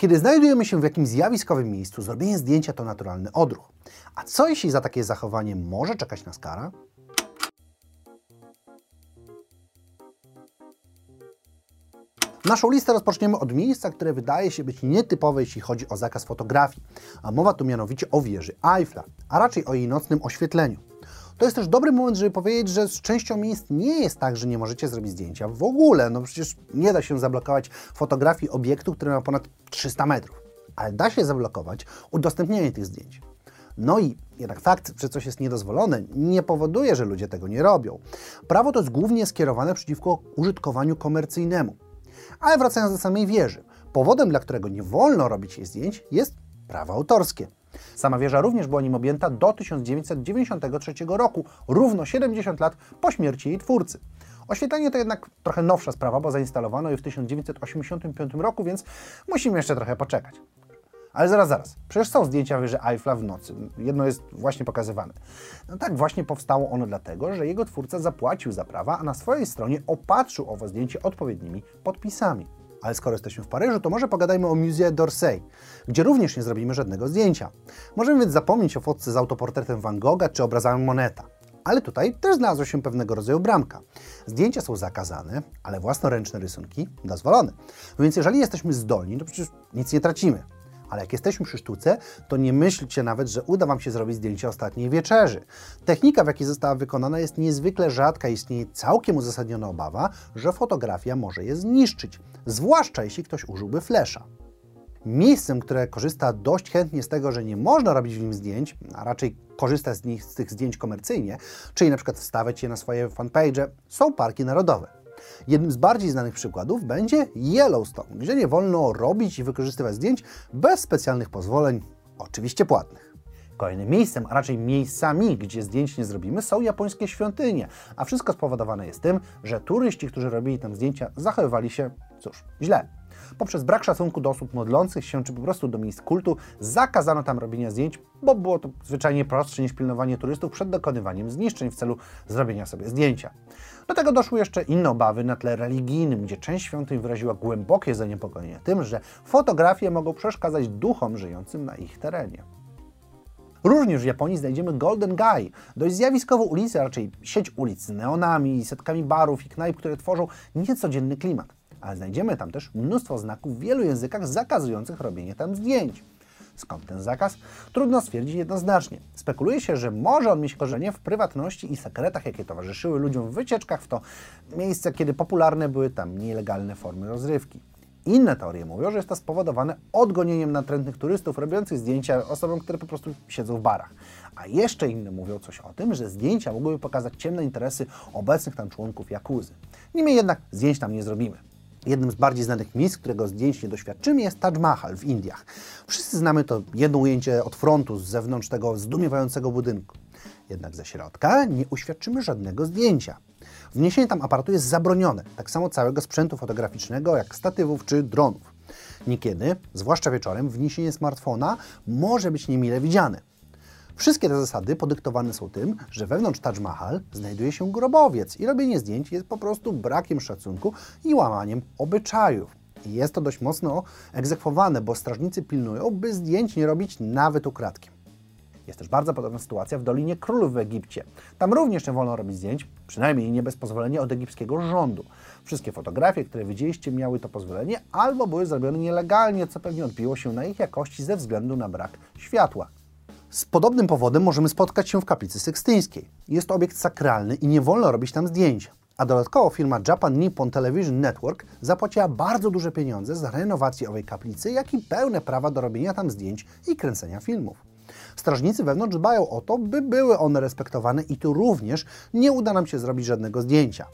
Kiedy znajdujemy się w jakimś zjawiskowym miejscu, zrobienie zdjęcia to naturalny odruch. A co jeśli za takie zachowanie może czekać nas kara? Naszą listę rozpoczniemy od miejsca, które wydaje się być nietypowe, jeśli chodzi o zakaz fotografii. A mowa tu mianowicie o wieży Eiffla, a raczej o jej nocnym oświetleniu. To jest też dobry moment, żeby powiedzieć, że z częścią miejsc nie jest tak, że nie możecie zrobić zdjęcia w ogóle. No przecież nie da się zablokować fotografii obiektu, który ma ponad 300 metrów. Ale da się zablokować udostępnienie tych zdjęć. No i jednak fakt, że coś jest niedozwolone, nie powoduje, że ludzie tego nie robią. Prawo to jest głównie skierowane przeciwko użytkowaniu komercyjnemu. Ale wracając do samej wieży, powodem, dla którego nie wolno robić jej zdjęć, jest prawo autorskie. Sama wieża również była nim objęta do 1993 roku, równo 70 lat po śmierci jej twórcy. Oświetlenie to jednak trochę nowsza sprawa, bo zainstalowano je w 1985 roku, więc musimy jeszcze trochę poczekać. Ale zaraz, zaraz. Przecież są zdjęcia wieży Eiffla w nocy. Jedno jest właśnie pokazywane. No tak właśnie powstało ono dlatego, że jego twórca zapłacił za prawa, a na swojej stronie opatrzył owo zdjęcie odpowiednimi podpisami. Ale skoro jesteśmy w Paryżu, to może pogadajmy o Musée d'Orsay, gdzie również nie zrobimy żadnego zdjęcia. Możemy więc zapomnieć o fotce z autoportretem Van Gogha czy obrazami Moneta. Ale tutaj też znalazła się pewnego rodzaju bramka. Zdjęcia są zakazane, ale własnoręczne rysunki dozwolone. Więc jeżeli jesteśmy zdolni, to przecież nic nie tracimy. Ale jak jesteśmy przy sztuce, to nie myślcie nawet, że uda Wam się zrobić zdjęcie ostatniej wieczerzy. Technika, w jakiej została wykonana, jest niezwykle rzadka. Istnieje całkiem uzasadniona obawa, że fotografia może je zniszczyć, zwłaszcza jeśli ktoś użyłby flesza. Miejscem, które korzysta dość chętnie z tego, że nie można robić w nim zdjęć, a raczej korzysta z, nich, z tych zdjęć komercyjnie, czyli na przykład wstawiać je na swoje fanpage, są parki narodowe. Jednym z bardziej znanych przykładów będzie Yellowstone, gdzie nie wolno robić i wykorzystywać zdjęć bez specjalnych pozwoleń, oczywiście płatnych. Kolejnym miejscem, a raczej miejscami, gdzie zdjęć nie zrobimy, są japońskie świątynie, a wszystko spowodowane jest tym, że turyści, którzy robili tam zdjęcia, zachowywali się, cóż, źle. Poprzez brak szacunku do osób modlących się, czy po prostu do miejsc kultu, zakazano tam robienia zdjęć, bo było to zwyczajnie prostsze niż pilnowanie turystów przed dokonywaniem zniszczeń w celu zrobienia sobie zdjęcia. Do tego doszły jeszcze inne obawy na tle religijnym, gdzie część świątyń wyraziła głębokie zaniepokojenie tym, że fotografie mogą przeszkadzać duchom żyjącym na ich terenie. Również w Japonii znajdziemy Golden Guy, dość zjawiskową ulicę, a raczej sieć ulic z neonami, setkami barów i knajp, które tworzą niecodzienny klimat. Ale znajdziemy tam też mnóstwo znaków w wielu językach zakazujących robienie tam zdjęć. Skąd ten zakaz? Trudno stwierdzić jednoznacznie. Spekuluje się, że może on mieć korzenie w prywatności i sekretach, jakie towarzyszyły ludziom w wycieczkach w to miejsce, kiedy popularne były tam nielegalne formy rozrywki. Inne teorie mówią, że jest to spowodowane odgonieniem natrętnych turystów robiących zdjęcia osobom, które po prostu siedzą w barach. A jeszcze inne mówią coś o tym, że zdjęcia mogłyby pokazać ciemne interesy obecnych tam członków Jakuzy. Niemniej jednak zdjęć tam nie zrobimy. Jednym z bardziej znanych miejsc, którego zdjęć nie doświadczymy, jest Taj Mahal w Indiach. Wszyscy znamy to jedno ujęcie od frontu, z zewnątrz tego zdumiewającego budynku. Jednak ze środka nie uświadczymy żadnego zdjęcia. Wniesienie tam aparatu jest zabronione, tak samo całego sprzętu fotograficznego, jak statywów czy dronów. Niekiedy, zwłaszcza wieczorem, wniesienie smartfona może być niemile widziane. Wszystkie te zasady podyktowane są tym, że wewnątrz Taj Mahal znajduje się grobowiec i robienie zdjęć jest po prostu brakiem szacunku i łamaniem obyczajów. I jest to dość mocno egzekwowane, bo strażnicy pilnują, by zdjęć nie robić nawet ukradkiem. Jest też bardzo podobna sytuacja w Dolinie Królów w Egipcie. Tam również nie wolno robić zdjęć, przynajmniej nie bez pozwolenia od egipskiego rządu. Wszystkie fotografie, które widzieliście, miały to pozwolenie albo były zrobione nielegalnie, co pewnie odbiło się na ich jakości ze względu na brak światła. Z podobnym powodem możemy spotkać się w kaplicy sykstyńskiej. Jest to obiekt sakralny i nie wolno robić tam zdjęć. A dodatkowo firma Japan Nippon Television Network zapłaciła bardzo duże pieniądze za renowację owej kaplicy, jak i pełne prawa do robienia tam zdjęć i kręcenia filmów. Strażnicy wewnątrz dbają o to, by były one respektowane i tu również nie uda nam się zrobić żadnego zdjęcia.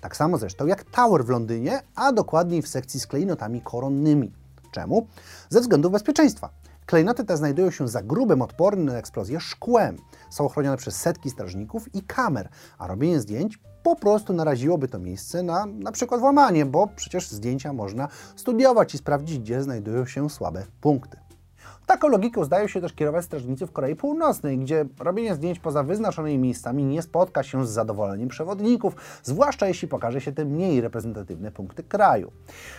Tak samo zresztą jak Tower w Londynie, a dokładniej w sekcji z klejnotami koronnymi. Czemu? Ze względu bezpieczeństwa. Klejnoty te znajdują się za grubym, odpornym na eksplozję szkłem. Są ochronione przez setki strażników i kamer, a robienie zdjęć po prostu naraziłoby to miejsce na na przykład włamanie, bo przecież zdjęcia można studiować i sprawdzić, gdzie znajdują się słabe punkty. Tak Taką logiką zdają się też kierować strażnicy w Korei Północnej, gdzie robienie zdjęć poza wyznaczonymi miejscami nie spotka się z zadowoleniem przewodników, zwłaszcza jeśli pokaże się te mniej reprezentatywne punkty kraju.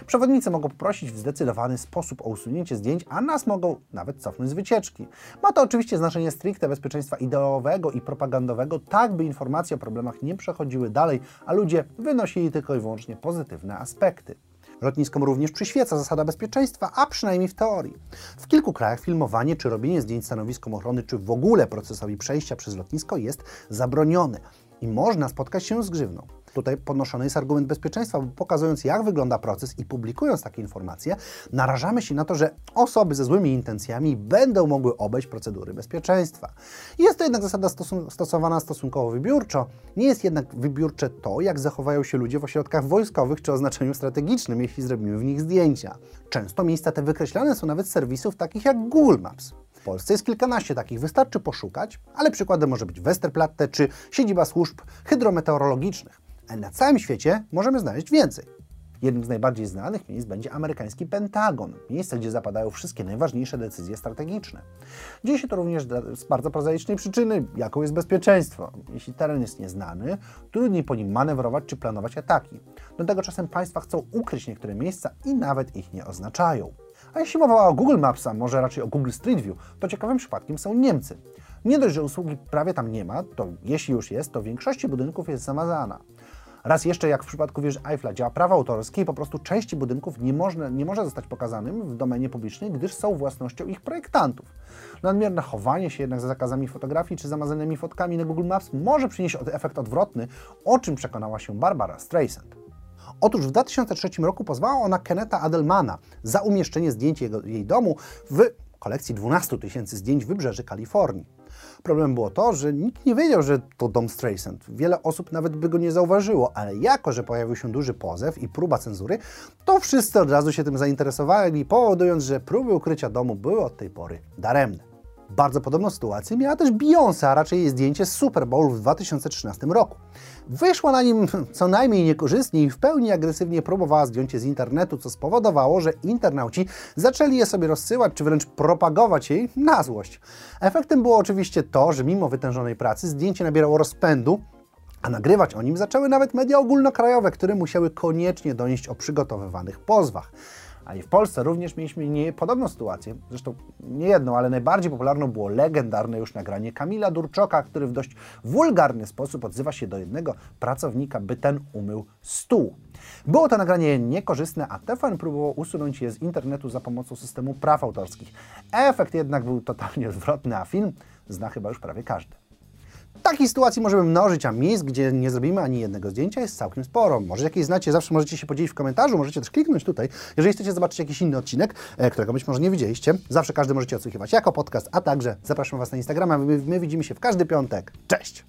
Przewodnicy mogą poprosić w zdecydowany sposób o usunięcie zdjęć, a nas mogą nawet cofnąć z wycieczki. Ma to oczywiście znaczenie stricte bezpieczeństwa ideowego i propagandowego, tak by informacje o problemach nie przechodziły dalej, a ludzie wynosili tylko i wyłącznie pozytywne aspekty. Lotniskom również przyświeca zasada bezpieczeństwa, a przynajmniej w teorii. W kilku krajach filmowanie czy robienie zdjęć stanowiskom ochrony, czy w ogóle procesowi przejścia przez lotnisko jest zabronione i można spotkać się z grzywną. Tutaj podnoszony jest argument bezpieczeństwa, bo pokazując jak wygląda proces i publikując takie informacje, narażamy się na to, że osoby ze złymi intencjami będą mogły obejść procedury bezpieczeństwa. Jest to jednak zasada stosowana stosunkowo wybiórczo. Nie jest jednak wybiórcze to, jak zachowają się ludzie w ośrodkach wojskowych czy o znaczeniu strategicznym, jeśli zrobimy w nich zdjęcia. Często miejsca te wykreślane są nawet z serwisów takich jak Google Maps. W Polsce jest kilkanaście takich, wystarczy poszukać, ale przykładem może być Westerplatte czy siedziba służb hydrometeorologicznych. A na całym świecie możemy znaleźć więcej. Jednym z najbardziej znanych miejsc będzie amerykański Pentagon, miejsce, gdzie zapadają wszystkie najważniejsze decyzje strategiczne. Dzieje się to również z bardzo prozaicznej przyczyny, jaką jest bezpieczeństwo. Jeśli teren jest nieznany, trudniej po nim manewrować czy planować ataki. Do tego czasem państwa chcą ukryć niektóre miejsca i nawet ich nie oznaczają. A jeśli mowa o Google Maps, a może raczej o Google Street View, to ciekawym przypadkiem są Niemcy. Nie dość, że usługi prawie tam nie ma, to jeśli już jest, to w większości budynków jest zamazana. Raz jeszcze, jak w przypadku wieży Eiffla, działa prawo autorskie po prostu części budynków nie, można, nie może zostać pokazanym w domenie publicznej, gdyż są własnością ich projektantów. Nadmierne chowanie się jednak za zakazami fotografii czy zamazanymi fotkami na Google Maps może przynieść efekt odwrotny, o czym przekonała się Barbara Streisand. Otóż w 2003 roku pozwała ona Keneta Adelmana za umieszczenie zdjęć jego, jej domu w kolekcji 12 tysięcy zdjęć wybrzeży Kalifornii. Problem było to, że nikt nie wiedział, że to dom Streisand. Wiele osób nawet by go nie zauważyło, ale jako, że pojawił się duży pozew i próba cenzury, to wszyscy od razu się tym zainteresowali, powodując, że próby ukrycia domu były od tej pory daremne. Bardzo podobną sytuację miała też Beyoncé, a raczej jej zdjęcie z Super Bowl w 2013 roku. Wyszła na nim co najmniej niekorzystnie i w pełni agresywnie próbowała zdjąć je z internetu, co spowodowało, że internauci zaczęli je sobie rozsyłać, czy wręcz propagować jej na złość. Efektem było oczywiście to, że mimo wytężonej pracy zdjęcie nabierało rozpędu, a nagrywać o nim zaczęły nawet media ogólnokrajowe, które musiały koniecznie donieść o przygotowywanych pozwach. A i w Polsce również mieliśmy nie, podobną sytuację, zresztą nie jedną, ale najbardziej popularną było legendarne już nagranie Kamila Durczoka, który w dość wulgarny sposób odzywa się do jednego pracownika, by ten umył stół. Było to nagranie niekorzystne, a TVN próbował usunąć je z internetu za pomocą systemu praw autorskich. Efekt jednak był totalnie odwrotny, a film zna chyba już prawie każdy. Takich sytuacji możemy mnożyć, a miejsc, gdzie nie zrobimy ani jednego zdjęcia jest całkiem sporo. Może jakieś znacie, zawsze możecie się podzielić w komentarzu, możecie też kliknąć tutaj. Jeżeli chcecie zobaczyć jakiś inny odcinek, e, którego być może nie widzieliście, zawsze każdy możecie odsłuchiwać jako podcast, a także zapraszam Was na Instagrama. My, my widzimy się w każdy piątek. Cześć!